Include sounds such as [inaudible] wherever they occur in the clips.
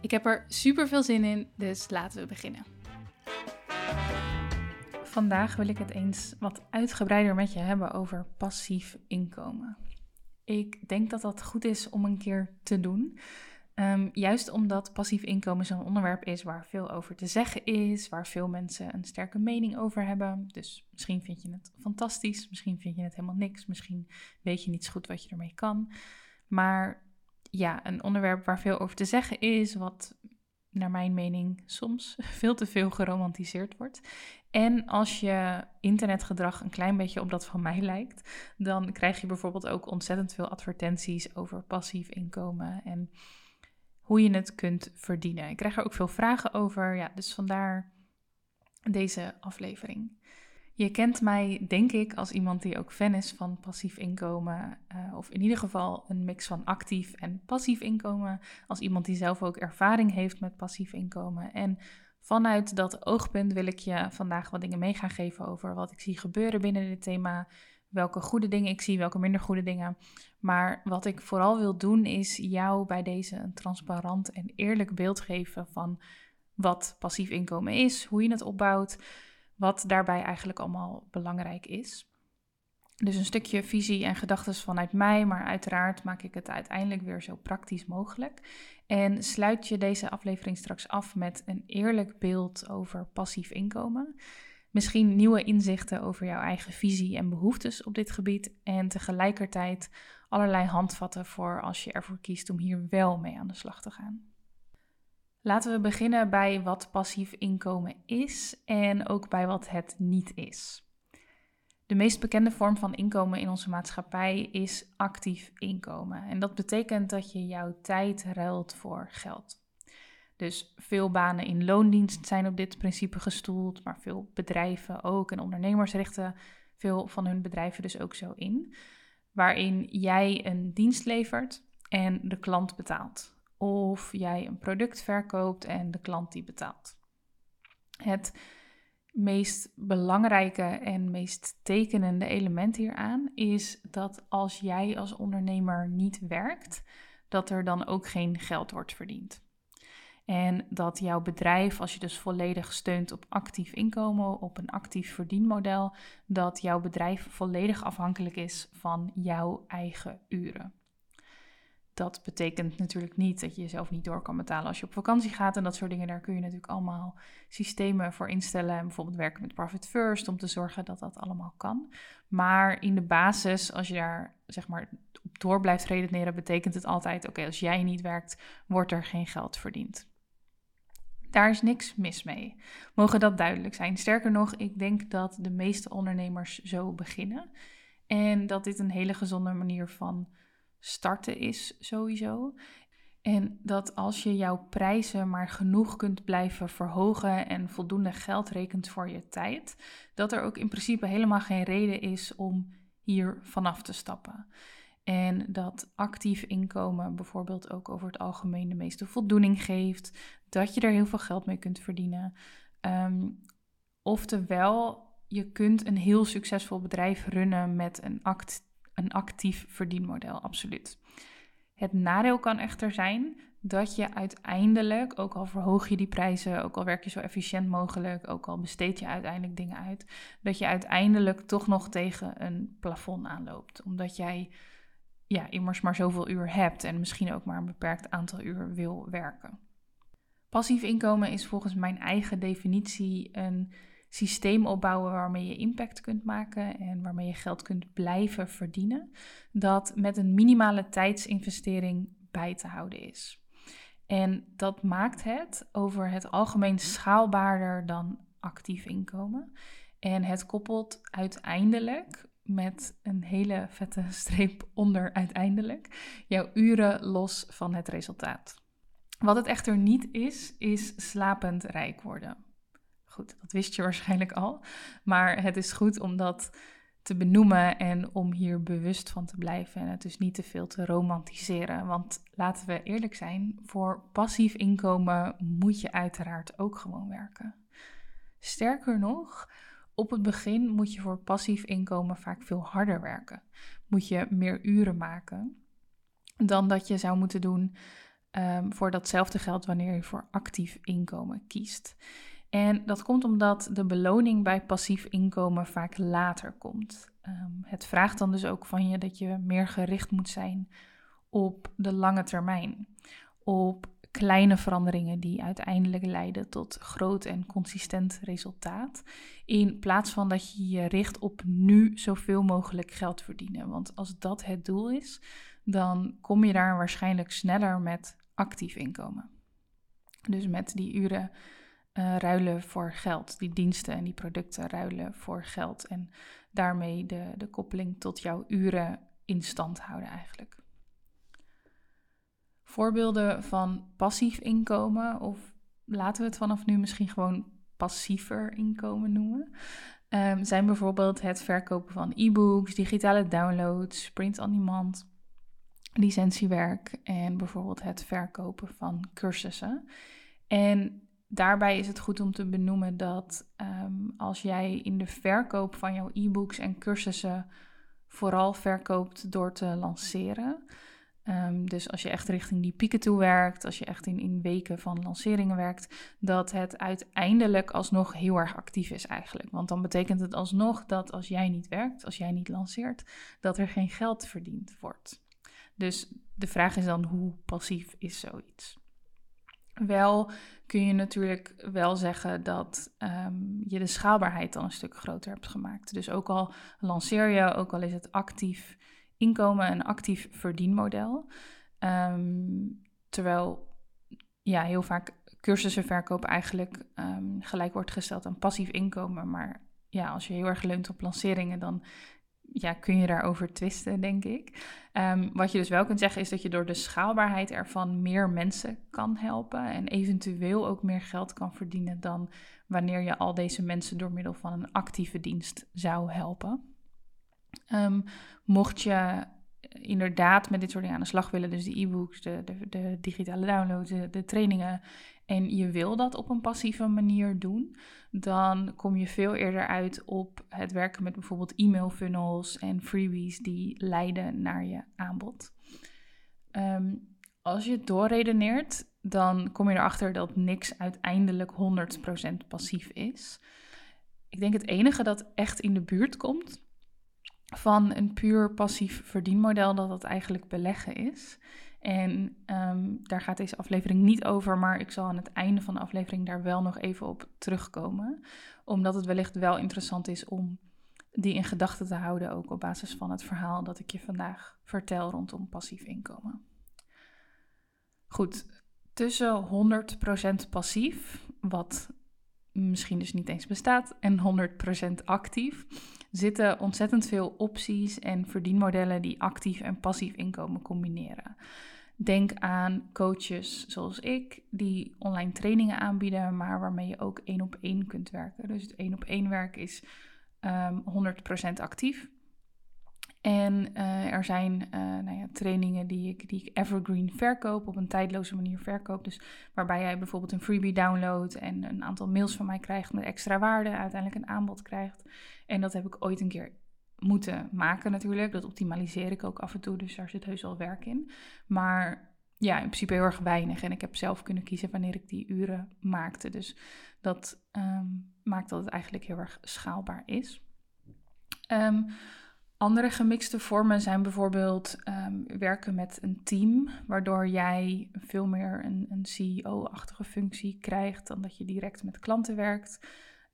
Ik heb er super veel zin in, dus laten we beginnen. Vandaag wil ik het eens wat uitgebreider met je hebben over passief inkomen. Ik denk dat dat goed is om een keer te doen. Ehm, juist omdat passief inkomen zo'n onderwerp is waar veel over te zeggen is, waar veel mensen een sterke mening over hebben. Dus misschien vind je het fantastisch, misschien vind je het helemaal niks, misschien weet je niet zo goed wat je ermee kan. Maar ja, een onderwerp waar veel over te zeggen is, wat naar mijn mening soms [laughs] veel te veel geromantiseerd wordt. En als je internetgedrag een klein beetje op dat van mij [laughs] lijkt, dan krijg je bijvoorbeeld ook ontzettend veel advertenties over passief inkomen en hoe je het kunt verdienen. Ik krijg er ook veel vragen over, ja, dus vandaar deze aflevering. Je kent mij, denk ik, als iemand die ook fan is van passief inkomen. Uh, of in ieder geval een mix van actief en passief inkomen. Als iemand die zelf ook ervaring heeft met passief inkomen. En vanuit dat oogpunt wil ik je vandaag wat dingen mee gaan geven over wat ik zie gebeuren binnen dit thema. Welke goede dingen ik zie, welke minder goede dingen. Maar wat ik vooral wil doen is jou bij deze een transparant en eerlijk beeld geven van wat passief inkomen is, hoe je het opbouwt wat daarbij eigenlijk allemaal belangrijk is. Dus een stukje visie en gedachten vanuit mij, maar uiteraard maak ik het uiteindelijk weer zo praktisch mogelijk. En sluit je deze aflevering straks af met een eerlijk beeld over passief inkomen. Misschien nieuwe inzichten over jouw eigen visie en behoeftes op dit gebied. En tegelijkertijd allerlei handvatten voor als je ervoor kiest om hier wel mee aan de slag te gaan. Laten we beginnen bij wat passief inkomen is en ook bij wat het niet is. De meest bekende vorm van inkomen in onze maatschappij is actief inkomen. En dat betekent dat je jouw tijd ruilt voor geld. Dus veel banen in loondienst zijn op dit principe gestoeld, maar veel bedrijven ook en ondernemers richten veel van hun bedrijven dus ook zo in. Waarin jij een dienst levert en de klant betaalt of jij een product verkoopt en de klant die betaalt. Het meest belangrijke en meest tekenende element hieraan is dat als jij als ondernemer niet werkt, dat er dan ook geen geld wordt verdiend. En dat jouw bedrijf, als je dus volledig steunt op actief inkomen, op een actief verdienmodel, dat jouw bedrijf volledig afhankelijk is van jouw eigen uren. Dat betekent natuurlijk niet dat je jezelf niet door kan betalen als je op vakantie gaat en dat soort dingen. Daar kun je natuurlijk allemaal systemen voor instellen. En bijvoorbeeld werken met Profit First om te zorgen dat dat allemaal kan. Maar in de basis, als je daar zeg maar op door blijft redeneren, betekent het altijd: oké, als jij niet werkt, wordt er geen geld verdiend. Daar is niks mis mee. Mogen dat duidelijk zijn. Sterker nog, ik denk dat de meeste ondernemers zo beginnen. En dat dit een hele gezonde manier van starten is sowieso. En dat als je jouw prijzen maar genoeg kunt blijven verhogen en voldoende geld rekent voor je tijd, dat er ook in principe helemaal geen reden is om hier vanaf te stappen. En dat actief inkomen bijvoorbeeld ook over het algemeen de meeste voldoening geeft, dat je er heel veel geld mee kunt verdienen. Um, oftewel, je kunt een heel succesvol bedrijf runnen met een act een actief verdienmodel, absoluut. Het nadeel kan echter zijn dat je uiteindelijk, ook al verhoog je die prijzen, ook al werk je zo efficiënt mogelijk, ook al besteed je uiteindelijk dingen uit, dat je uiteindelijk toch nog tegen een plafond aanloopt. Omdat jij ja, immers maar zoveel uur hebt en misschien ook maar een beperkt aantal uur wil werken. Passief inkomen is volgens mijn eigen definitie een systeem opbouwen waarmee je impact kunt maken en waarmee je geld kunt blijven verdienen, dat met een minimale tijdsinvestering bij te houden is. En dat maakt het over het algemeen schaalbaarder dan actief inkomen. En het koppelt uiteindelijk met een hele vette [laughs] streep onder uiteindelijk jouw uren los van het resultaat. Wat het echter niet is, is slapend rijk worden. Dat wist je waarschijnlijk al. Maar het is goed om dat te benoemen en om hier bewust van te blijven en het dus niet te veel te romantiseren. Want laten we eerlijk zijn, voor passief inkomen moet je uiteraard ook gewoon werken. Sterker nog, op het begin moet je voor passief inkomen vaak veel harder werken. Moet je meer uren maken dan dat je zou moeten doen um, voor datzelfde geld wanneer je voor actief inkomen kiest. En dat komt omdat de beloning bij passief inkomen vaak later komt. Ehm, het vraagt dan dus ook van je dat je meer gericht moet zijn op de lange termijn. Op kleine veranderingen die uiteindelijk leiden tot groot en consistent resultaat. In plaats van dat je je richt op nu zoveel mogelijk geld verdienen. Want als dat het doel is, dan kom je daar waarschijnlijk sneller met actief inkomen. Dus met die uren uh, ruilen voor geld, die diensten en die producten ruilen voor geld. En daarmee de, de koppeling tot jouw uren in stand houden eigenlijk. Voorbeelden van passief inkomen, of laten we het vanaf nu misschien gewoon passiever inkomen noemen, um, zijn bijvoorbeeld het verkopen van e-books, digitale downloads, print on demand, licentiewerk en bijvoorbeeld het verkopen van cursussen. En daarbij is het goed om te benoemen dat um, als jij in de verkoop van jouw e-books en cursussen vooral verkoopt door te lanceren. Um, dus als je echt richting die pieken toe werkt, als je echt in, in weken van lanceringen werkt, dat het uiteindelijk alsnog heel erg actief is eigenlijk. Want dan betekent het alsnog dat als jij niet werkt, als jij niet lanceert, dat er geen geld verdiend wordt. Dus de vraag is dan hoe passief is zoiets? Wel kun je natuurlijk wel zeggen dat um, je de schaalbaarheid dan een stuk groter hebt gemaakt. Dus ook al lanceer je, ook al is het actief inkomen, een actief verdienmodel. Um, terwijl ja, heel vaak cursussenverkoop eigenlijk um, gelijk wordt gesteld aan passief inkomen. Maar ja, als je heel erg leunt op lanceringen, dan ja, kun je daarover twisten, denk ik. Um, wat je dus wel kunt zeggen is dat je door de schaalbaarheid ervan meer mensen kan helpen en eventueel ook meer geld kan verdienen dan wanneer je al deze mensen door middel van een actieve dienst zou helpen. Um, mocht je inderdaad met dit soort dingen aan de slag willen, dus de e-books, de, de, de, digitale downloads, de, trainingen, en je wil dat op een passieve manier doen, dan kom je veel eerder uit op het werken met bijvoorbeeld e-mail funnels en freebies die leiden naar je aanbod. Ehm, als je doorredeneert, dan kom je erachter dat niks uiteindelijk 100% passief is. Ik denk het enige dat echt in de buurt komt van een puur passief verdienmodel, dat dat eigenlijk beleggen is. En um, daar gaat deze aflevering niet over, maar ik zal aan het einde van de aflevering daar wel nog even op terugkomen. Omdat het wellicht wel interessant is om die in gedachten te houden, ook op basis van het verhaal dat ik je vandaag vertel rondom passief inkomen. Goed, tussen 100% passief, wat misschien dus niet eens bestaat, en 100% actief, zitten ontzettend veel opties en verdienmodellen die actief en passief inkomen combineren. Denk aan coaches zoals ik, die online trainingen aanbieden, maar waarmee je ook één op één kunt werken. Dus het één op één werk is um, ehm, 100% actief. En uh, er zijn uh, nou ja, trainingen die ik, die ik evergreen verkoop, op een tijdloze manier verkoop. Dus waarbij jij bijvoorbeeld een freebie downloadt en een aantal mails van mij krijgt met extra waarde, uiteindelijk een aanbod krijgt. En dat heb ik ooit een keer moeten maken natuurlijk. Dat optimaliseer ik ook af en toe, dus daar zit heus wel werk in. Maar ja, in principe heel erg weinig. En ik heb zelf kunnen kiezen wanneer ik die uren maakte. Dus dat um, maakt dat het eigenlijk heel erg schaalbaar is. Um, andere gemixte vormen zijn bijvoorbeeld um, werken met een team, waardoor jij veel meer een, een CEO-achtige functie krijgt dan dat je direct met klanten werkt.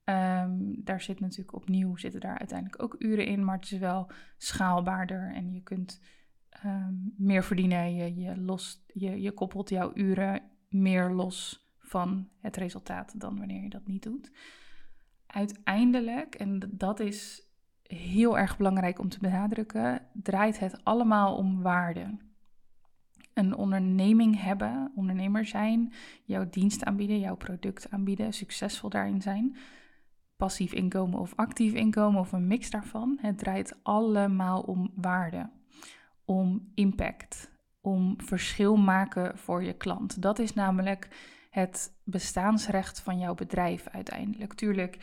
Um, daar zit natuurlijk opnieuw, zitten daar uiteindelijk ook uren in, maar het is wel schaalbaarder en je kunt um, meer verdienen. Je, je, lost, je, je koppelt jouw uren meer los van het resultaat dan wanneer je dat niet doet. Uiteindelijk, en dat is heel erg belangrijk om te benadrukken, draait het allemaal om waarde. een onderneming hebben, ondernemer zijn, jouw dienst aanbieden, jouw product aanbieden, succesvol daarin zijn, passief inkomen of actief inkomen of een mix daarvan. Het draait allemaal om waarde, om impact, om verschil maken voor je klant. Dat is namelijk het bestaansrecht van jouw bedrijf uiteindelijk. Tuurlijk,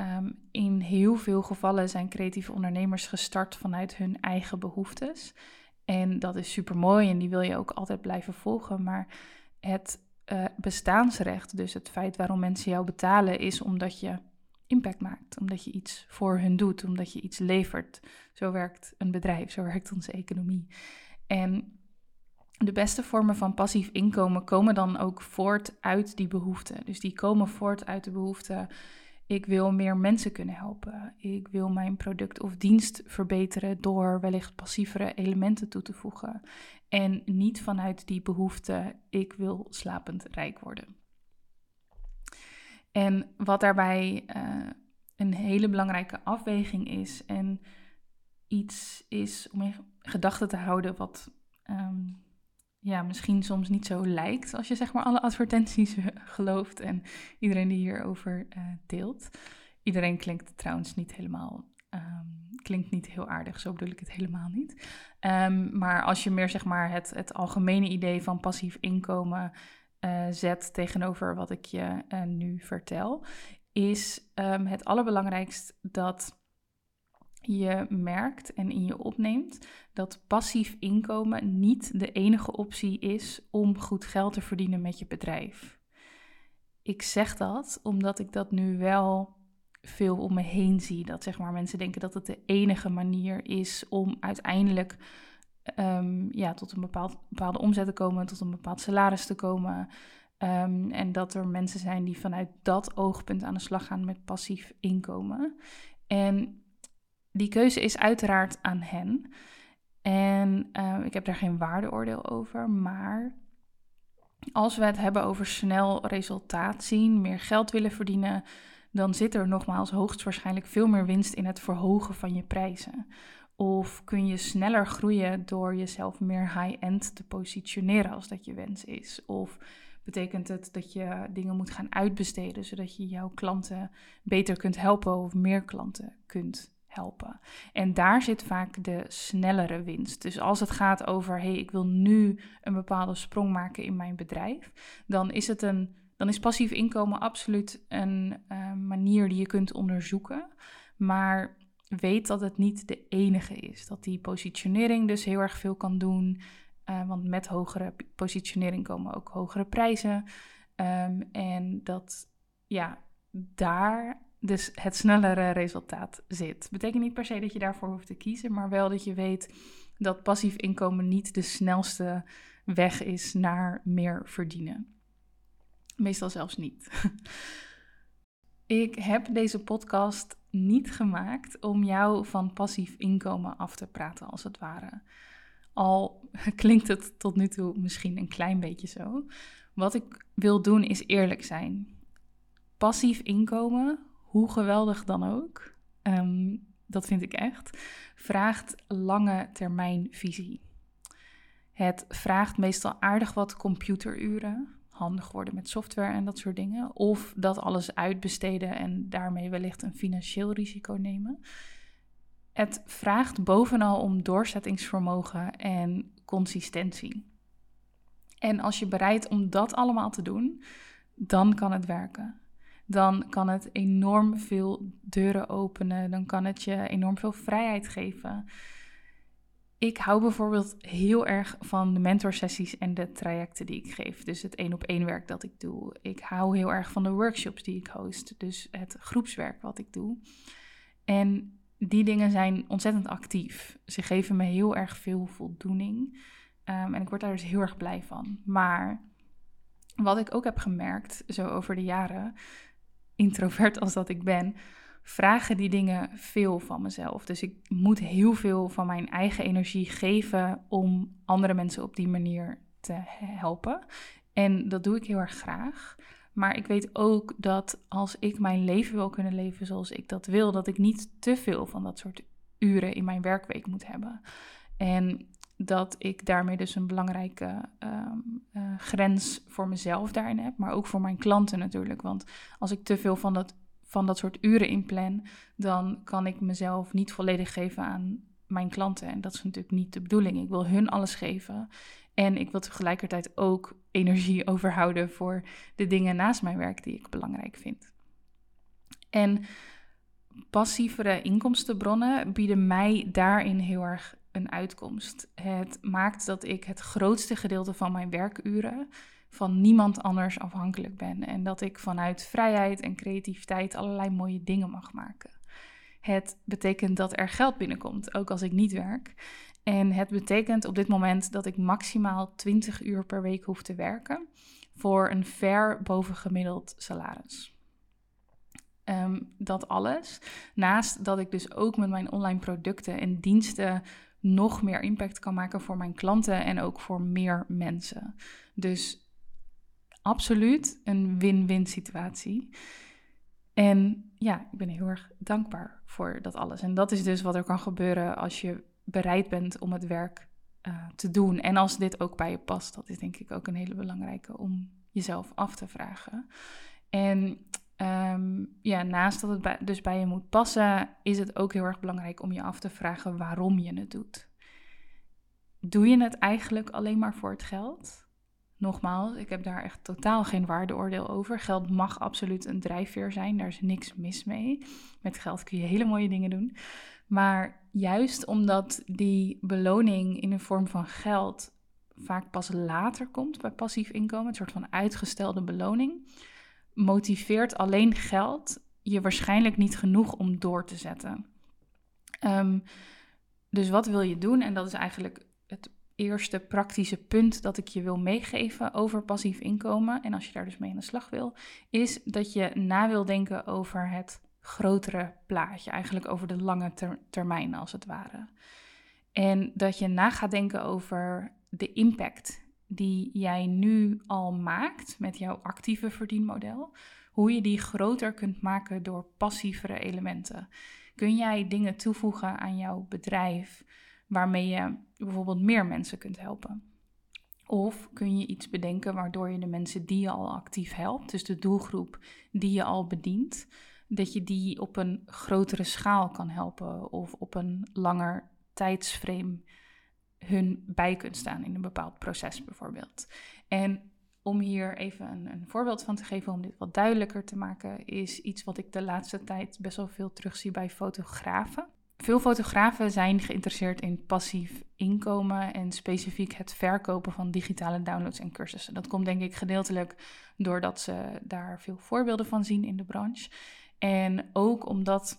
um, in heel veel gevallen zijn creatieve ondernemers gestart vanuit hun eigen behoeftes. En dat is super mooi en die wil je ook altijd blijven volgen. Maar het uh, bestaansrecht, dus het feit waarom mensen jou betalen, is omdat je impact maakt. Omdat je iets voor hun doet, omdat je iets levert. Zo werkt een bedrijf, zo werkt onze economie. En de beste vormen van passief inkomen komen dan ook voort uit die behoeften. Dus die komen voort uit de behoefte. Ik wil meer mensen kunnen helpen. Ik wil mijn product of dienst verbeteren door wellicht passievere elementen toe te voegen. En niet vanuit die behoefte, ik wil slapend rijk worden. En wat daarbij uh, een hele belangrijke afweging is en iets is om in gedachten te houden wat um, ja, misschien soms niet zo lijkt als je zeg maar alle advertenties gelooft en iedereen die hierover uh, deelt. Iedereen klinkt trouwens niet helemaal, um, klinkt niet heel aardig, zo bedoel ik het helemaal niet. Um, maar als je meer zeg maar het, het algemene idee van passief inkomen uh, zet tegenover wat ik je nu vertel, is um, het allerbelangrijkst dat je merkt en in je opneemt dat passief inkomen niet de enige optie is om goed geld te verdienen met je bedrijf. Ik zeg dat omdat ik dat nu wel veel om me heen zie. Dat zeg maar mensen denken dat het de enige manier is om uiteindelijk um, ja, tot een bepaald, bepaalde omzet te komen, tot een bepaald salaris te komen. Um, en dat er mensen zijn die vanuit dat oogpunt aan de slag gaan met passief inkomen. En die keuze is uiteraard aan hen. En uh, ik heb daar geen waardeoordeel over, maar als we het hebben over snel resultaat zien, meer geld willen verdienen, dan zit er nogmaals hoogstwaarschijnlijk veel meer winst in het verhogen van je prijzen. Of kun je sneller groeien door jezelf meer high-end te positioneren als dat je wens is? Of betekent het dat je dingen moet gaan uitbesteden zodat je jouw klanten beter kunt helpen of meer klanten kunt helpen. En daar zit vaak de snellere winst. Dus als het gaat over, hey, ik wil nu een bepaalde sprong maken in mijn bedrijf, dan is het een, dan is passief inkomen absoluut een uh, manier die je kunt onderzoeken. Maar weet dat het niet de enige is. Dat die positionering dus heel erg veel kan doen. Uh, want met hogere positionering komen ook hogere prijzen. Um, en dat ja, daar dus het snellere resultaat zit. Betekent niet per se dat je daarvoor hoeft te kiezen, maar wel dat je weet dat passief inkomen niet de snelste weg is naar meer verdienen. Meestal zelfs niet. [laughs] Ik heb deze podcast niet gemaakt om jou van passief inkomen af te praten, als het ware. Al [laughs] klinkt het tot nu toe misschien een klein beetje zo. Wat ik wil doen is eerlijk zijn. Passief inkomen hoe geweldig dan ook, um, dat vind ik echt, vraagt lange termijn visie. Het vraagt meestal aardig wat computeruren, handig worden met software en dat soort dingen. Of dat alles uitbesteden en daarmee wellicht een financieel risico nemen. Het vraagt bovenal om doorzettingsvermogen en consistentie. En als je bereid om dat allemaal te doen, dan kan het werken dan kan het enorm veel deuren openen. Dan kan het je enorm veel vrijheid geven. Ik hou bijvoorbeeld heel erg van de mentorsessies en de trajecten die ik geef. Dus het één op één werk dat ik doe. Ik hou heel erg van de workshops die ik host. Dus het groepswerk wat ik doe. En die dingen zijn ontzettend actief. Ze geven me heel erg veel voldoening. Um, en ik word daar dus heel erg blij van. Maar wat ik ook heb gemerkt, zo over de jaren, introvert als dat ik ben, vragen die dingen veel van mezelf. Dus ik moet heel veel van mijn eigen energie geven om andere mensen op die manier te helpen. En dat doe ik heel erg graag. Maar ik weet ook dat als ik mijn leven wil kunnen leven zoals ik dat wil, dat ik niet te veel van dat soort uren in mijn werkweek moet hebben. En dat ik daarmee dus een belangrijke ehm, eh, grens voor mezelf daarin heb, maar ook voor mijn klanten natuurlijk. Want als ik te veel van dat, van dat soort uren inplan, dan kan ik mezelf niet volledig geven aan mijn klanten. En dat is natuurlijk niet de bedoeling. Ik wil hun alles geven. En ik wil tegelijkertijd ook energie [laughs] overhouden voor de dingen naast mijn werk die ik belangrijk vind. En passievere inkomstenbronnen bieden mij daarin heel erg een uitkomst. Het maakt dat ik het grootste gedeelte van mijn werkuren van niemand anders afhankelijk ben. En dat ik vanuit vrijheid en creativiteit allerlei mooie dingen mag maken. Het betekent dat er geld binnenkomt, ook als ik niet werk. En het betekent op dit moment dat ik maximaal 20 uur per week hoef te werken voor een ver bovengemiddeld salaris. Ehm, dat alles. Naast dat ik dus ook met mijn online producten en diensten nog meer impact kan maken voor mijn klanten en ook voor meer mensen. Dus absoluut een win-win situatie. En ja, ik ben heel erg dankbaar voor dat alles. En dat is dus wat er kan gebeuren als je bereid bent om het werk uh, te doen. En als dit ook bij je past, dat is denk ik ook een hele belangrijke om jezelf af te vragen. En um, ja, naast dat het dus bij je moet passen, is het ook heel erg belangrijk om je af te vragen waarom je het doet. Doe je het eigenlijk alleen maar voor het geld? Nogmaals, ik heb daar echt totaal geen waardeoordeel over. Geld mag absoluut een drijfveer zijn, daar is niks mis mee. Met geld kun je hele mooie dingen doen. Maar juist omdat die beloning in de vorm van geld vaak pas later komt bij passief inkomen, een soort van uitgestelde beloning, motiveert alleen geld je waarschijnlijk niet genoeg om door te zetten. Ehm, dus wat wil je doen? En dat is eigenlijk het eerste praktische punt dat ik je wil meegeven over passief inkomen. En als je daar dus mee aan de slag wil, is dat je na wil denken over het grotere plaatje, eigenlijk over de lange termijn als het ware. En dat je na gaat denken over de impact die jij nu al maakt met jouw actieve verdienmodel, hoe je die groter kunt maken door passievere elementen. Kun jij dingen toevoegen aan jouw bedrijf waarmee je bijvoorbeeld meer mensen kunt helpen? Of kun je iets bedenken waardoor je de mensen die je al actief helpt, dus de doelgroep die je al bedient, dat je die op een grotere schaal kan helpen of op een langer tijdsframe hun bij kunt staan in een bepaald proces bijvoorbeeld. En om hier even een, een, voorbeeld van te geven, om dit wat duidelijker te maken, is iets wat ik de laatste tijd best wel veel terugzie bij fotografen. Veel fotografen zijn geïnteresseerd in passief inkomen en specifiek het verkopen van digitale downloads en cursussen. Dat komt denk ik gedeeltelijk doordat ze daar veel voorbeelden van zien in de branche. En ook omdat,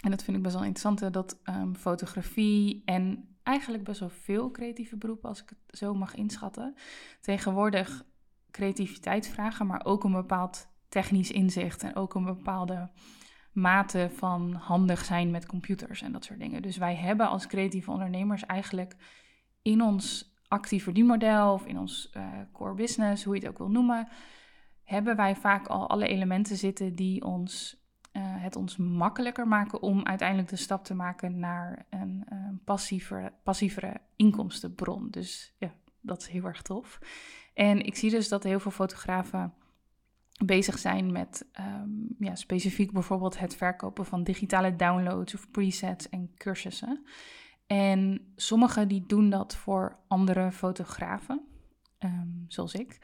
en dat vind ik best wel interessant, dat um, fotografie en eigenlijk best wel veel creatieve beroepen, als ik het zo mag inschatten, tegenwoordig creativiteit vragen, maar ook een bepaald technisch inzicht en ook een bepaalde mate van handig zijn met computers en dat soort dingen. Dus wij hebben als creatieve ondernemers eigenlijk in ons actief verdienmodel of in ons uh, core business, hoe je het ook wil noemen, hebben wij vaak al alle elementen zitten die ons het ons makkelijker maken om uiteindelijk de stap te maken naar een, een passievere, passievere inkomstenbron. Dus ja, dat is heel erg tof. En ik zie dus dat heel veel fotografen bezig zijn met um, ja, specifiek bijvoorbeeld het verkopen van digitale downloads of presets en cursussen. En sommigen die doen dat voor andere fotografen, um, zoals ik.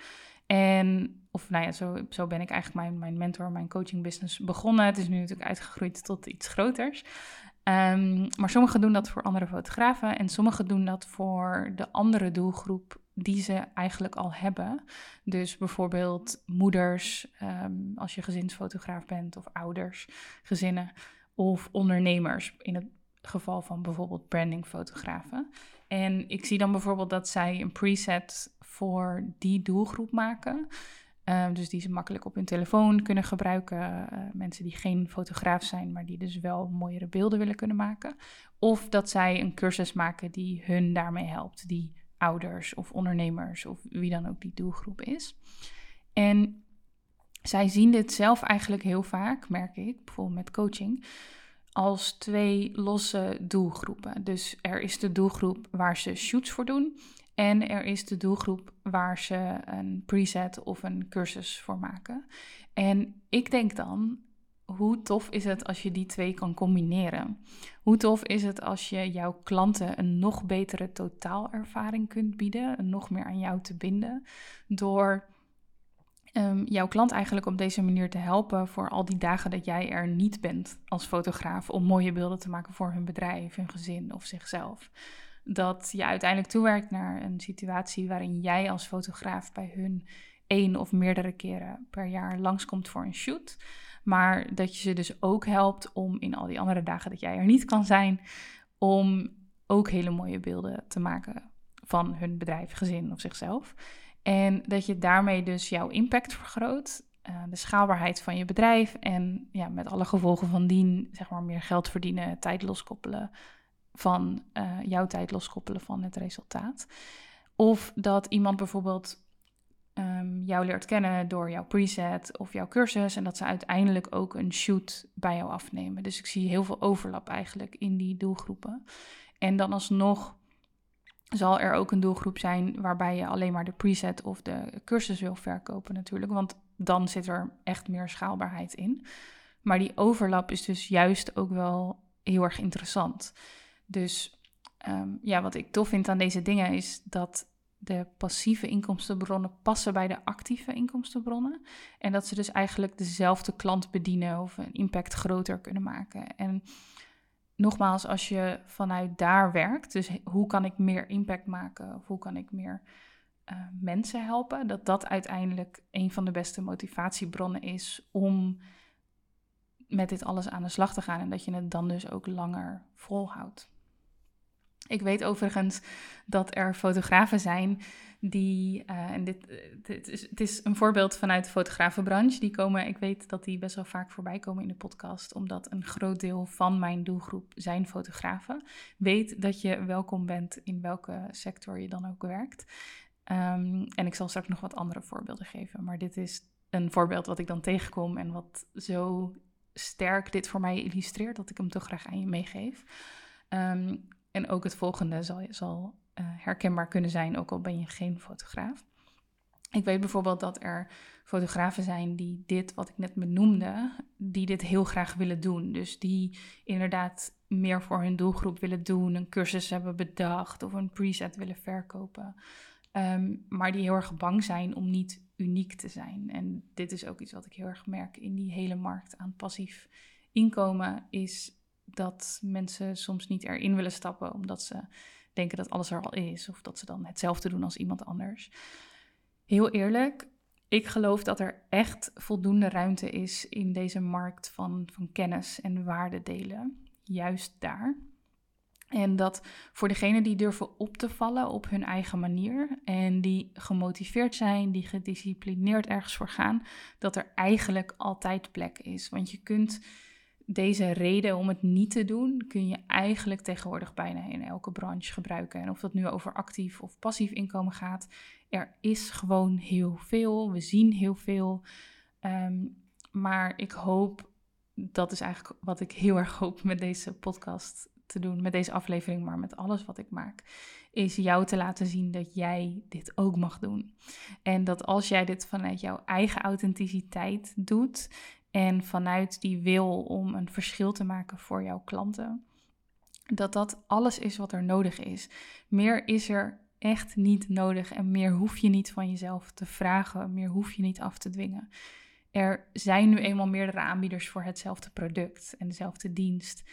En, of nou ja, zo, zo ben ik eigenlijk mijn, mijn mentor, mijn coaching business begonnen. Het is nu natuurlijk uitgegroeid tot iets groters. Um, maar sommigen doen dat voor andere fotografen en sommigen doen dat voor de andere doelgroep die ze eigenlijk al hebben. Dus bijvoorbeeld moeders, um, als je gezinsfotograaf bent, of ouders, gezinnen, of ondernemers in het geval van bijvoorbeeld brandingfotografen. En ik zie dan bijvoorbeeld dat zij een preset voor die doelgroep maken. Uh, dus die ze makkelijk op hun telefoon kunnen gebruiken. Uh, mensen die geen fotograaf zijn, maar die dus wel mooiere beelden willen kunnen maken. Of dat zij een cursus maken die hun daarmee helpt. Die ouders of ondernemers of wie dan ook die doelgroep is. En zij zien dit zelf eigenlijk heel vaak, merk ik, bijvoorbeeld met coaching als twee losse doelgroepen. Dus er is de doelgroep waar ze shoots voor doen. En er is de doelgroep waar ze een preset of een cursus voor maken. En ik denk dan, hoe tof is het als je die twee kan combineren? Hoe tof is het als je jouw klanten een nog betere totaalervaring kunt bieden, en nog meer aan jou te binden, door um, jouw klant eigenlijk op deze manier te helpen voor al die dagen dat jij er niet bent als fotograaf om mooie beelden te maken voor hun bedrijf, hun gezin of zichzelf. Dat je uiteindelijk toewerkt naar een situatie waarin jij als fotograaf bij hun één of meerdere keren per jaar langskomt voor een shoot. Maar dat je ze dus ook helpt om in al die andere dagen dat jij er niet kan zijn, om ook hele mooie beelden te maken van hun bedrijf, gezin of zichzelf. En dat je daarmee dus jouw impact vergroot, uh, de schaalbaarheid van je bedrijf en ja, met alle gevolgen van dien, zeg maar meer geld verdienen, tijd loskoppelen van uh, jouw tijd loskoppelen van het resultaat. Of dat iemand bijvoorbeeld um, jou leert kennen door jouw preset of jouw cursus en dat ze uiteindelijk ook een shoot bij jou afnemen. Dus ik zie heel veel overlap eigenlijk in die doelgroepen. En dan alsnog zal er ook een doelgroep zijn waarbij je alleen maar de preset of de cursus wil verkopen natuurlijk, want dan zit er echt meer schaalbaarheid in. Maar die overlap is dus juist ook wel heel erg interessant. Dus um, ja, wat ik tof vind aan deze dingen is dat de passieve inkomstenbronnen passen bij de actieve inkomstenbronnen. En dat ze dus eigenlijk dezelfde klant bedienen of een impact groter kunnen maken. En nogmaals, als je vanuit daar werkt, dus hoe kan ik meer impact maken of hoe kan ik meer uh, mensen helpen, dat dat uiteindelijk een van de beste motivatiebronnen is om met dit alles aan de slag te gaan en dat je het dan dus ook langer volhoudt. Ik weet overigens dat er fotografen zijn die, uh, en dit, dit is, het is een voorbeeld vanuit de fotografenbranche, die komen, ik weet dat die best wel vaak voorbij komen in de podcast, omdat een groot deel van mijn doelgroep zijn fotografen. Weet dat je welkom bent in welke sector je dan ook werkt. Um, en ik zal straks nog wat andere voorbeelden geven, maar dit is een voorbeeld wat ik dan tegenkom en wat zo sterk dit voor mij illustreert dat ik hem toch graag aan je meegeef. Um, en ook het volgende zal, zal uh, herkenbaar kunnen zijn, ook al ben je geen fotograaf. Ik weet bijvoorbeeld dat er fotografen zijn die dit, wat ik net benoemde, die dit heel graag willen doen. Dus die inderdaad meer voor hun doelgroep willen doen, een cursus hebben bedacht of een preset willen verkopen. Um, maar die heel erg bang zijn om niet uniek te zijn. En dit is ook iets wat ik heel erg merk in die hele markt aan passief inkomen, is dat mensen soms niet erin willen stappen omdat ze denken dat alles er al is of dat ze dan hetzelfde doen als iemand anders. Heel eerlijk, ik geloof dat er echt voldoende ruimte is in deze markt van, van kennis en waarde delen. Juist daar. En dat voor degenen die durven op te vallen op hun eigen manier en die gemotiveerd zijn, die gedisciplineerd ergens voor gaan, dat er eigenlijk altijd plek is. Want je kunt deze reden om het niet te doen kun je eigenlijk tegenwoordig bijna in elke branche gebruiken. En of dat nu over actief of passief inkomen gaat, er is gewoon heel veel. We zien heel veel. Ehm, maar ik hoop, dat is eigenlijk wat ik heel erg hoop met deze podcast te doen, met deze aflevering, maar met alles wat ik maak, is jou te laten zien dat jij dit ook mag doen. En dat als jij dit vanuit jouw eigen authenticiteit doet en vanuit die wil om een verschil te maken voor jouw klanten, dat dat alles is wat er nodig is. Meer is er echt niet nodig en meer hoef je niet van jezelf te vragen, meer hoef je niet af te dwingen. Er zijn nu eenmaal meerdere aanbieders voor hetzelfde product en dezelfde dienst.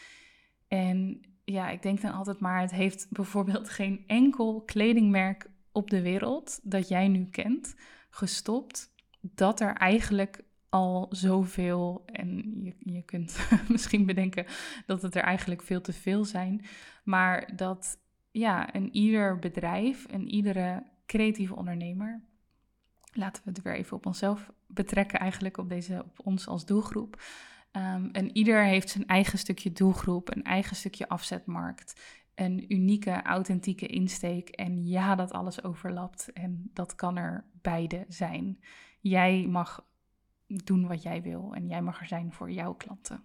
En ja, ik denk dan altijd maar, het heeft bijvoorbeeld [laughs] geen enkel kledingmerk op de wereld dat jij nu kent gestopt dat er eigenlijk al zoveel. En je, je kunt [laughs] misschien bedenken dat het er eigenlijk veel te veel zijn. Maar dat ja, een ieder bedrijf, en iedere creatieve ondernemer. Laten we het weer even op onszelf betrekken, eigenlijk op, deze, op ons als doelgroep. Um, en ieder heeft zijn eigen stukje doelgroep, een eigen stukje afzetmarkt, een unieke, authentieke insteek. En ja, dat alles overlapt en dat kan er beide zijn. Jij mag doen wat jij wil en jij mag er zijn voor jouw klanten.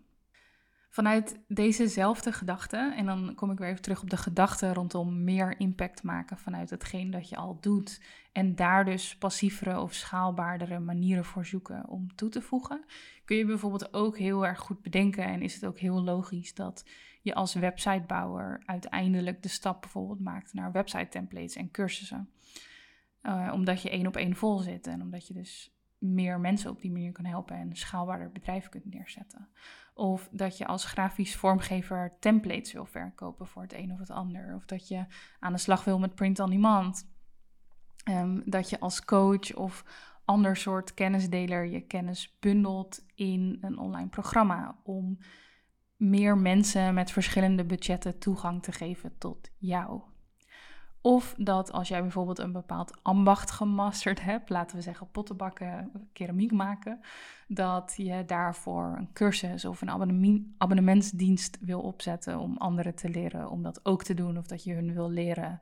Vanuit dezezelfde gedachte, en dan kom ik weer even terug op de gedachte rondom meer impact maken vanuit hetgeen dat je al doet. En daar dus passievere of schaalbaardere manieren voor zoeken om toe te voegen. Kun je bijvoorbeeld ook heel erg goed bedenken en is het ook heel logisch dat je als websitebouwer uiteindelijk de stap bijvoorbeeld maakt naar website templates en cursussen. Uh, omdat je één op één vol zit en omdat je dus meer mensen op die manier kan helpen en schaalbaarder bedrijf kunt neerzetten. Of dat je als grafisch vormgever templates wil verkopen voor het een of het ander. Of dat je aan de slag wil met print on demand. Um, dat je als coach of ander soort kennisdeler je kennis bundelt in een online programma om meer mensen met verschillende budgetten toegang te geven tot jou. Of dat als jij bijvoorbeeld een bepaald ambacht gemasterd hebt, laten we zeggen pottenbakken, keramiek maken, dat je daarvoor een cursus of een abonnementsdienst wil opzetten om anderen te leren om dat ook te doen. Of dat je hun wil leren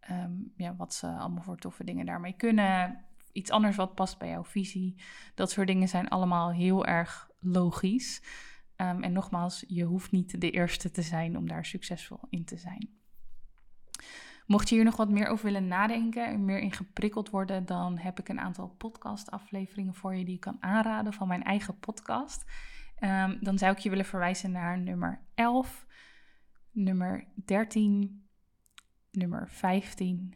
ehm, ja, wat ze allemaal voor toffe dingen daarmee kunnen. Iets anders wat past bij jouw visie. Dat soort dingen zijn allemaal heel erg logisch. Ehm, en nogmaals, je hoeft niet de eerste te zijn om daar succesvol in te zijn. Mocht je hier nog wat meer over willen nadenken en meer in geprikkeld worden, dan heb ik een aantal podcastafleveringen voor je die ik kan aanraden van mijn eigen podcast. Ehm, dan zou ik je willen verwijzen naar nummer 11, nummer 13, nummer 15,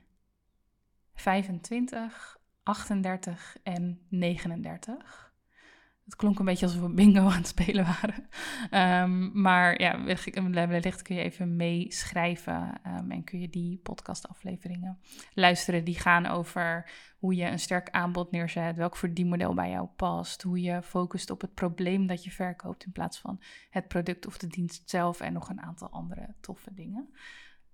25, 38 en 39. Het klonk een beetje alsof we bingo aan het spelen waren. Um, maar ja, wellicht kun je even meeschrijven um, en kun je die podcastafleveringen luisteren. Die gaan over hoe je een sterk aanbod neerzet, welk verdienmodel bij jou past, hoe je focust op het probleem dat je verkoopt in plaats van het product of de dienst zelf en nog een aantal andere toffe dingen.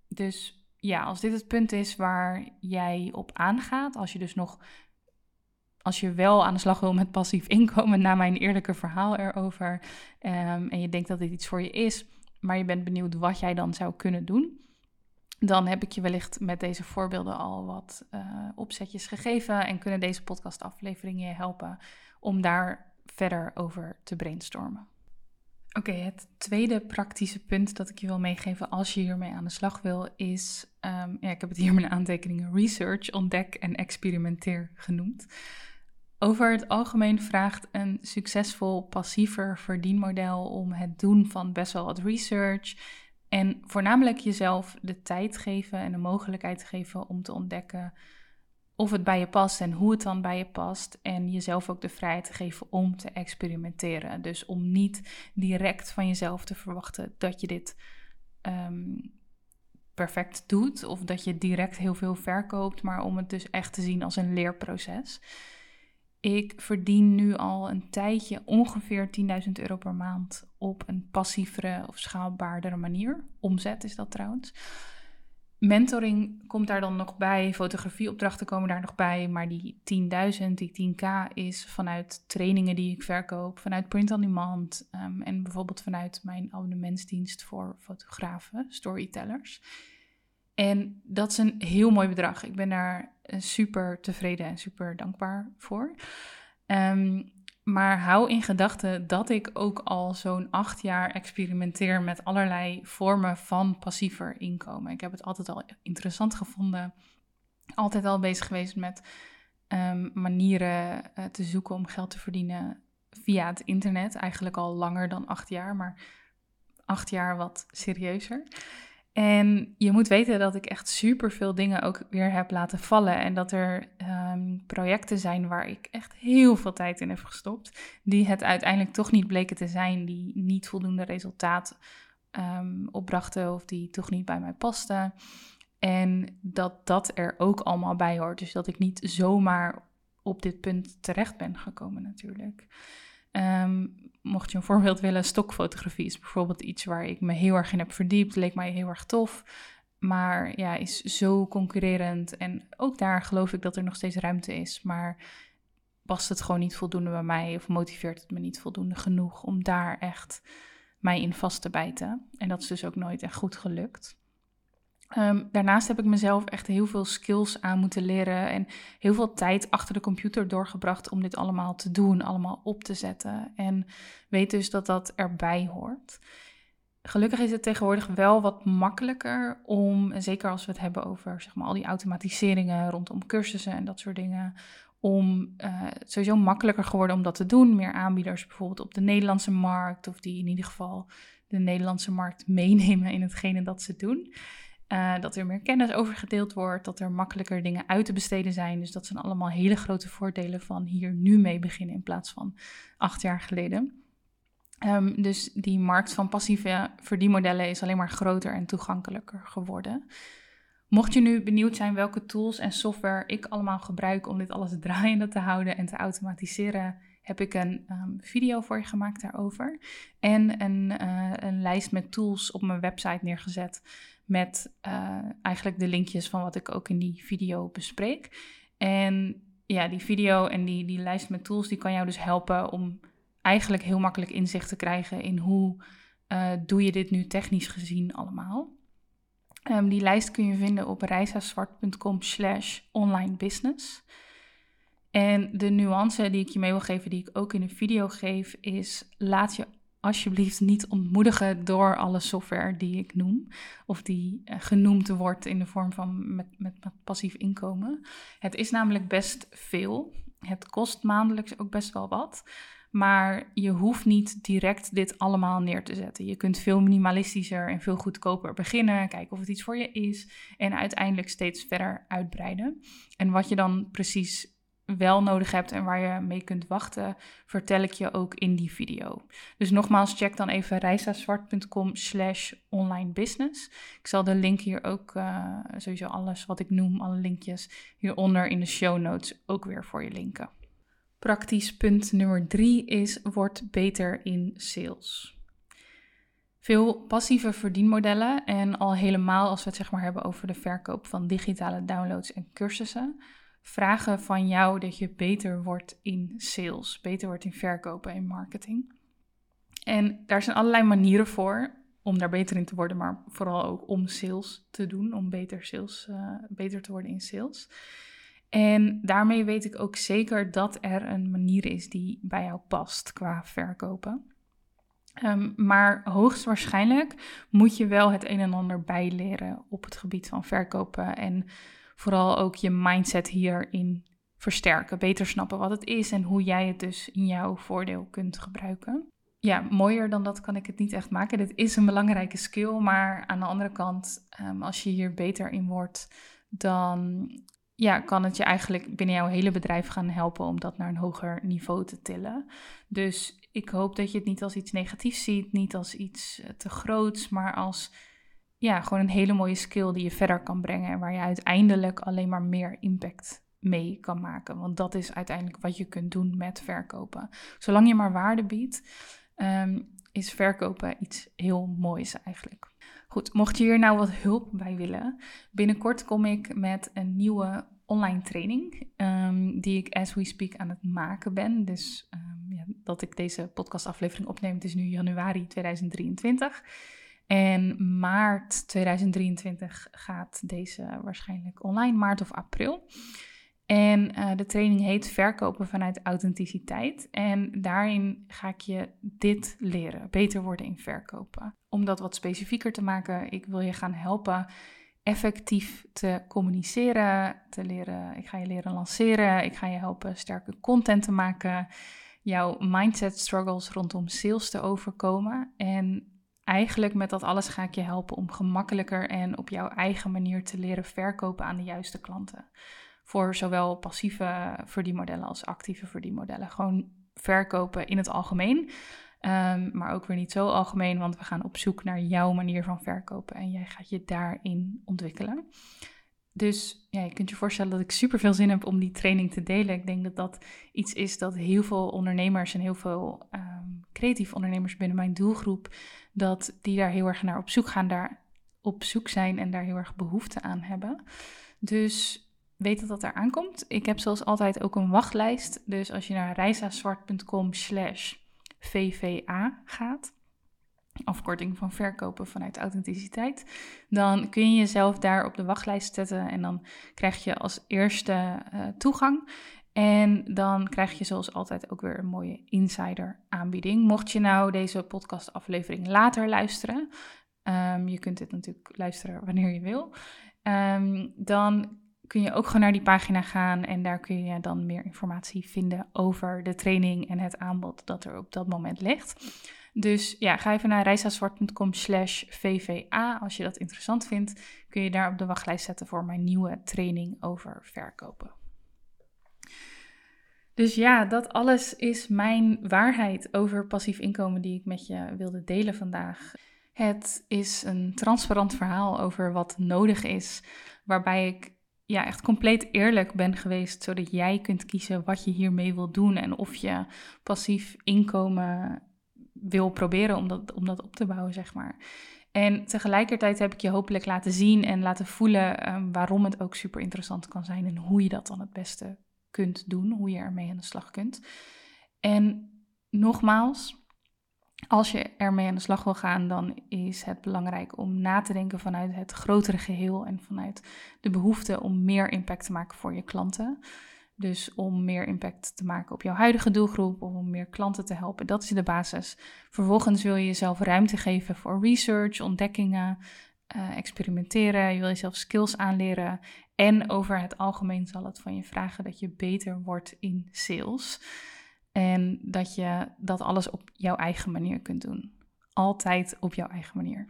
Dus ja, als dit het punt is waar jij op aangaat, als je dus nog als je wel aan de slag wil met passief inkomen, na mijn eerlijke verhaal erover, um, en je denkt dat dit iets voor je is, maar je bent benieuwd wat jij dan zou kunnen doen, dan heb ik je wellicht met deze voorbeelden al wat uh, opzetjes gegeven en kunnen deze podcastafleveringen je helpen om daar verder over te brainstormen. Oké, het tweede praktische punt dat ik je wil meegeven als je hiermee aan de slag wil, is, um, ja, ik heb het hier in mijn aantekeningen research, ontdek en experimenteer genoemd. Over het algemeen vraagt een succesvol passiever verdienmodel om het doen van best wel wat research en voornamelijk jezelf de tijd geven en de mogelijkheid geven om te ontdekken of het bij je past en hoe het dan bij je past. En jezelf ook de vrijheid te geven om te experimenteren. Dus om niet direct van jezelf te verwachten dat je dit ehm, perfect doet of dat je direct heel veel verkoopt, maar om het dus echt te zien als een leerproces. Ik verdien nu al een tijdje ongeveer 10.000 euro per maand op een passievere of schaalbaardere manier. Omzet is dat trouwens. Mentoring komt daar dan nog bij, fotografieopdrachten komen daar nog bij, maar die 10.000, die 10k is vanuit trainingen die ik verkoop, vanuit print on demand um, en bijvoorbeeld vanuit mijn abonnementsdienst voor fotografen, storytellers. En dat is een heel mooi bedrag. Ik ben daar super tevreden en super dankbaar voor. Ehm, maar hou in gedachten dat ik ook al zo'n acht jaar experimenteer met allerlei vormen van passiever inkomen. Ik heb het altijd al interessant gevonden. Altijd al bezig geweest met um, manieren uh, te zoeken om geld te verdienen via het internet. Eigenlijk al langer dan acht jaar, maar acht jaar wat serieuzer. En je moet weten dat ik echt super veel dingen ook weer heb laten vallen. En dat er um, projecten zijn waar ik echt heel veel tijd in heb gestopt. Die het uiteindelijk toch niet bleken te zijn. Die niet voldoende resultaat um, opbrachten. Of die toch niet bij mij pasten. En dat dat er ook allemaal bij hoort. Dus dat ik niet zomaar op dit punt terecht ben gekomen natuurlijk. Um, mocht je een voorbeeld willen, stokfotografie is bijvoorbeeld iets waar ik me heel erg in heb verdiept. Leek mij heel erg tof. Maar ja, is zo concurrerend. En ook daar geloof ik dat er nog steeds ruimte is. Maar past het gewoon niet voldoende bij mij? Of motiveert het me niet voldoende genoeg om daar echt mij in vast te bijten? En dat is dus ook nooit echt goed gelukt. Um, daarnaast heb ik mezelf echt heel veel skills aan moeten leren en heel veel tijd achter de computer doorgebracht om dit allemaal te doen, allemaal op te zetten. En weet dus dat dat erbij hoort. gelukkig is het tegenwoordig wel wat makkelijker om, zeker als we het hebben over zeg maar, al die automatiseringen rondom cursussen en dat soort dingen, om uh, sowieso makkelijker geworden om dat te doen. Meer aanbieders bijvoorbeeld op de Nederlandse markt, of die in ieder geval de Nederlandse markt [laughs] meenemen in hetgene dat ze doen. Uh, dat er meer kennis over gedeeld wordt, dat er makkelijker dingen uit te besteden zijn. Dus dat zijn allemaal hele grote voordelen van hier nu mee beginnen in plaats van acht jaar geleden. Um, dus die markt van passieve verdienmodellen is alleen maar groter en toegankelijker geworden. Mocht je nu benieuwd zijn welke tools en software ik allemaal gebruik om dit alles draaiende te houden en te automatiseren, heb ik een um, video voor je gemaakt daarover. En een, uh, een, lijst met tools op mijn website neergezet. Met uh, eigenlijk de linkjes van wat ik ook in die video bespreek. En ja, die video en die, die lijst met tools, die kan jou dus helpen om eigenlijk heel makkelijk inzicht te krijgen in hoe uh, doe je dit nu technisch gezien allemaal. Um, die lijst kun je vinden op reisazwart.com slash online business. En de nuance die ik je mee wil geven, die ik ook in de video geef, is laat je alsjeblieft niet ontmoedigen door alle software die ik noem. Of die uh, genoemd wordt in de vorm van met, met, met, passief inkomen. Het is namelijk best veel. Het kost maandelijks ook best wel wat. Maar je hoeft niet direct dit allemaal neer te zetten. Je kunt veel minimalistischer en veel goedkoper beginnen. Kijken of het iets voor je is. En uiteindelijk steeds verder uitbreiden. En wat je dan precies wel nodig hebt en waar je mee kunt wachten, vertel ik je ook in die video. Dus nogmaals, check dan even reisazwart.com slash online business. Ik zal de link hier ook, uh, sowieso alles wat ik noem, alle linkjes hieronder in de show notes ook weer voor je linken. Praktisch punt nummer drie is, word beter in sales. Veel passieve verdienmodellen en al helemaal als we het zeg maar hebben over de verkoop van digitale downloads en cursussen, vragen van jou dat je beter wordt in sales, beter wordt in verkopen en marketing. En daar zijn allerlei manieren voor om daar beter in te worden, maar vooral ook om sales te doen, om beter, sales, uh, beter te worden in sales. En daarmee weet ik ook zeker dat er een manier is die bij jou past qua verkopen. Um, maar hoogstwaarschijnlijk moet je wel het een en ander bijleren op het gebied van verkopen. En vooral ook je mindset hierin versterken. Beter snappen wat het is en hoe jij het dus in jouw voordeel kunt gebruiken. Ja, mooier dan dat kan ik het niet echt maken. Dit is een belangrijke skill, maar aan de andere kant, um, als je hier beter in wordt, dan ja, kan het je eigenlijk binnen jouw hele bedrijf gaan helpen om dat naar een hoger niveau te tillen. Dus ik hoop dat je het niet als iets negatiefs ziet, niet als iets eh, te groots, maar als ja, gewoon een hele mooie skill die je verder kan brengen en waar je uiteindelijk alleen maar meer impact mee kan maken. Want dat is uiteindelijk wat je kunt doen met verkopen. Zolang je maar waarde biedt, ehm, is verkopen iets heel moois eigenlijk. Goed, mocht je hier nou wat hulp bij willen, binnenkort kom ik met een nieuwe online training um, die ik as we speak aan het maken ben. Dus um, ja, dat ik deze podcastaflevering opneem, het is nu januari 2023. En maart 2023 gaat deze waarschijnlijk online, maart of april. En uh, de training heet Verkopen vanuit authenticiteit. En daarin ga ik je dit leren: beter worden in verkopen. Om dat wat specifieker te maken, ik wil je gaan helpen effectief te communiceren, te leren. Ik ga je leren lanceren. Ik ga je helpen sterke content te maken. Jouw mindset struggles rondom sales te overkomen. En eigenlijk met dat alles ga ik je helpen om gemakkelijker en op jouw eigen manier te leren verkopen aan de juiste klanten. Voor zowel passieve verdienmodellen als actieve verdienmodellen. Gewoon verkopen in het algemeen. Um, maar ook weer niet zo algemeen, want we gaan op zoek naar jouw manier van verkopen en jij gaat je daarin ontwikkelen. Dus ja, je kunt je voorstellen dat ik super veel zin heb om die training te delen. Ik denk dat dat iets is dat heel veel ondernemers en heel veel um, creatieve ondernemers binnen mijn doelgroep, dat die daar heel erg naar op zoek gaan, daar op zoek zijn en daar heel erg behoefte aan hebben. Dus weet dat dat er aankomt. Ik heb zoals altijd ook een wachtlijst. Dus als je naar reisazwart.com slash VVA gaat, afkorting van verkopen vanuit authenticiteit, dan kun je jezelf daar op de wachtlijst zetten en dan krijg je als eerste uh, toegang. En dan krijg je zoals altijd ook weer een mooie insider aanbieding. Mocht je nou deze podcastaflevering later luisteren, um, je kunt dit natuurlijk luisteren wanneer je wil, um, dan kun je ook gewoon naar die pagina gaan en daar kun je dan meer informatie vinden over de training en het aanbod dat er op dat moment ligt. Dus ja, ga even naar reisazwart.com slash vva. Als je dat interessant vindt, kun je daar op de wachtlijst zetten voor mijn nieuwe training over verkopen. Dus ja, dat alles is mijn waarheid over passief inkomen die ik met je wilde delen vandaag. Het is een transparant verhaal over wat nodig is, waarbij ik ja, echt compleet eerlijk ben geweest, zodat jij kunt kiezen wat je hiermee wil doen en of je passief inkomen wil proberen om dat, om dat op te bouwen, zeg maar. En tegelijkertijd heb ik je hopelijk laten zien en laten voelen um, waarom het ook super interessant kan zijn en hoe je dat dan het beste kunt doen, hoe je ermee aan de slag kunt. En nogmaals, als je ermee aan de slag wil gaan, dan is het belangrijk om na te denken vanuit het grotere geheel en vanuit de behoefte om meer impact te maken voor je klanten. Dus om meer impact te maken op jouw huidige doelgroep, om meer klanten te helpen. Dat is de basis. Vervolgens wil je jezelf ruimte geven voor research, ontdekkingen, uh, experimenteren. Je wil jezelf skills aanleren. En over het algemeen zal het van je vragen dat je beter wordt in sales. En dat je dat alles op jouw eigen manier kunt doen. Altijd op jouw eigen manier.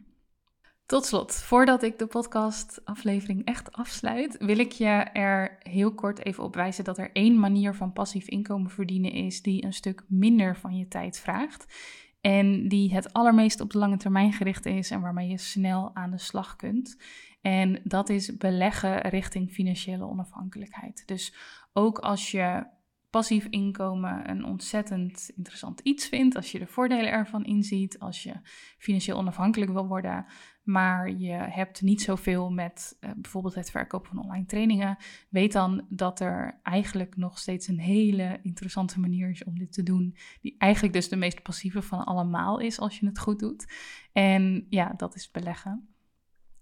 Tot slot, voordat ik de podcast-aflevering echt afsluit, wil ik je er heel kort even op wijzen dat er één manier van passief inkomen verdienen is die een stuk minder van je tijd vraagt. En die het allermeest op de lange termijn gericht is en waarmee je snel aan de slag kunt. En dat is beleggen richting financiële onafhankelijkheid. Dus ook als je passief inkomen een ontzettend interessant iets vindt, als je de voordelen ervan inziet, als je financieel onafhankelijk wil worden, maar je hebt niet zoveel met uh, bijvoorbeeld het verkopen van online trainingen, weet dan dat er eigenlijk nog steeds een hele interessante manier is om dit te doen, die eigenlijk dus de meest passieve van allemaal is als je het goed doet. En ja, dat is beleggen.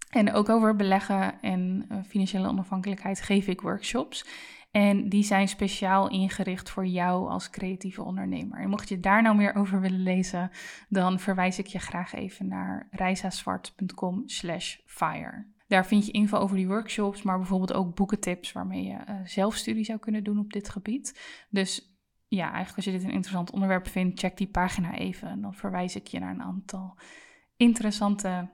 En ook over beleggen en uh, financiële onafhankelijkheid geef ik workshops. En die zijn speciaal ingericht voor jou als creatieve ondernemer. En mocht je daar nou meer over willen lezen, dan verwijs ik je graag even naar reisazwart.com slash fire. Daar vind je info over die workshops, maar bijvoorbeeld ook boekentips waarmee je uh, zelfstudie zou kunnen doen op dit gebied. Dus ja, eigenlijk als je dit een interessant onderwerp vindt, check die pagina even. En dan verwijs ik je naar een aantal interessante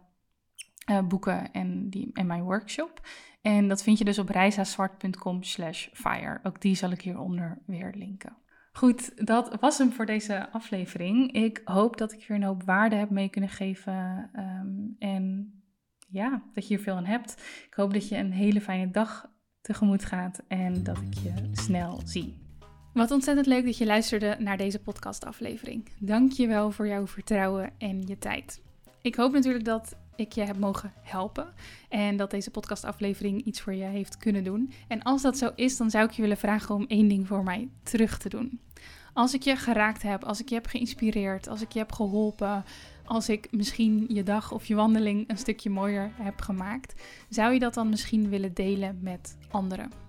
uh, boeken en, die, en mijn workshop. En dat vind je dus op reisazwart.com slash fire. Ook die zal ik hieronder weer linken. Goed, dat was hem voor deze aflevering. Ik hoop dat ik je een hoop waarde heb mee kunnen geven. Um, en ja, dat je hier veel aan hebt. Ik hoop dat je een hele fijne dag tegemoet gaat en dat ik je snel zie. Wat ontzettend leuk dat je luisterde naar deze podcastaflevering. Dank je wel voor jouw vertrouwen en je tijd. Ik hoop natuurlijk dat ik je heb mogen helpen. En dat deze podcastaflevering iets voor je heeft kunnen doen. En als dat zo is, dan zou ik je willen vragen om één ding voor mij terug te doen. Als ik je geraakt heb, als ik je heb geïnspireerd, als ik je heb geholpen, als ik misschien je dag of je wandeling een stukje mooier heb gemaakt, zou je dat dan misschien willen delen met anderen?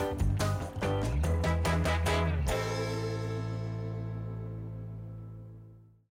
Thank you.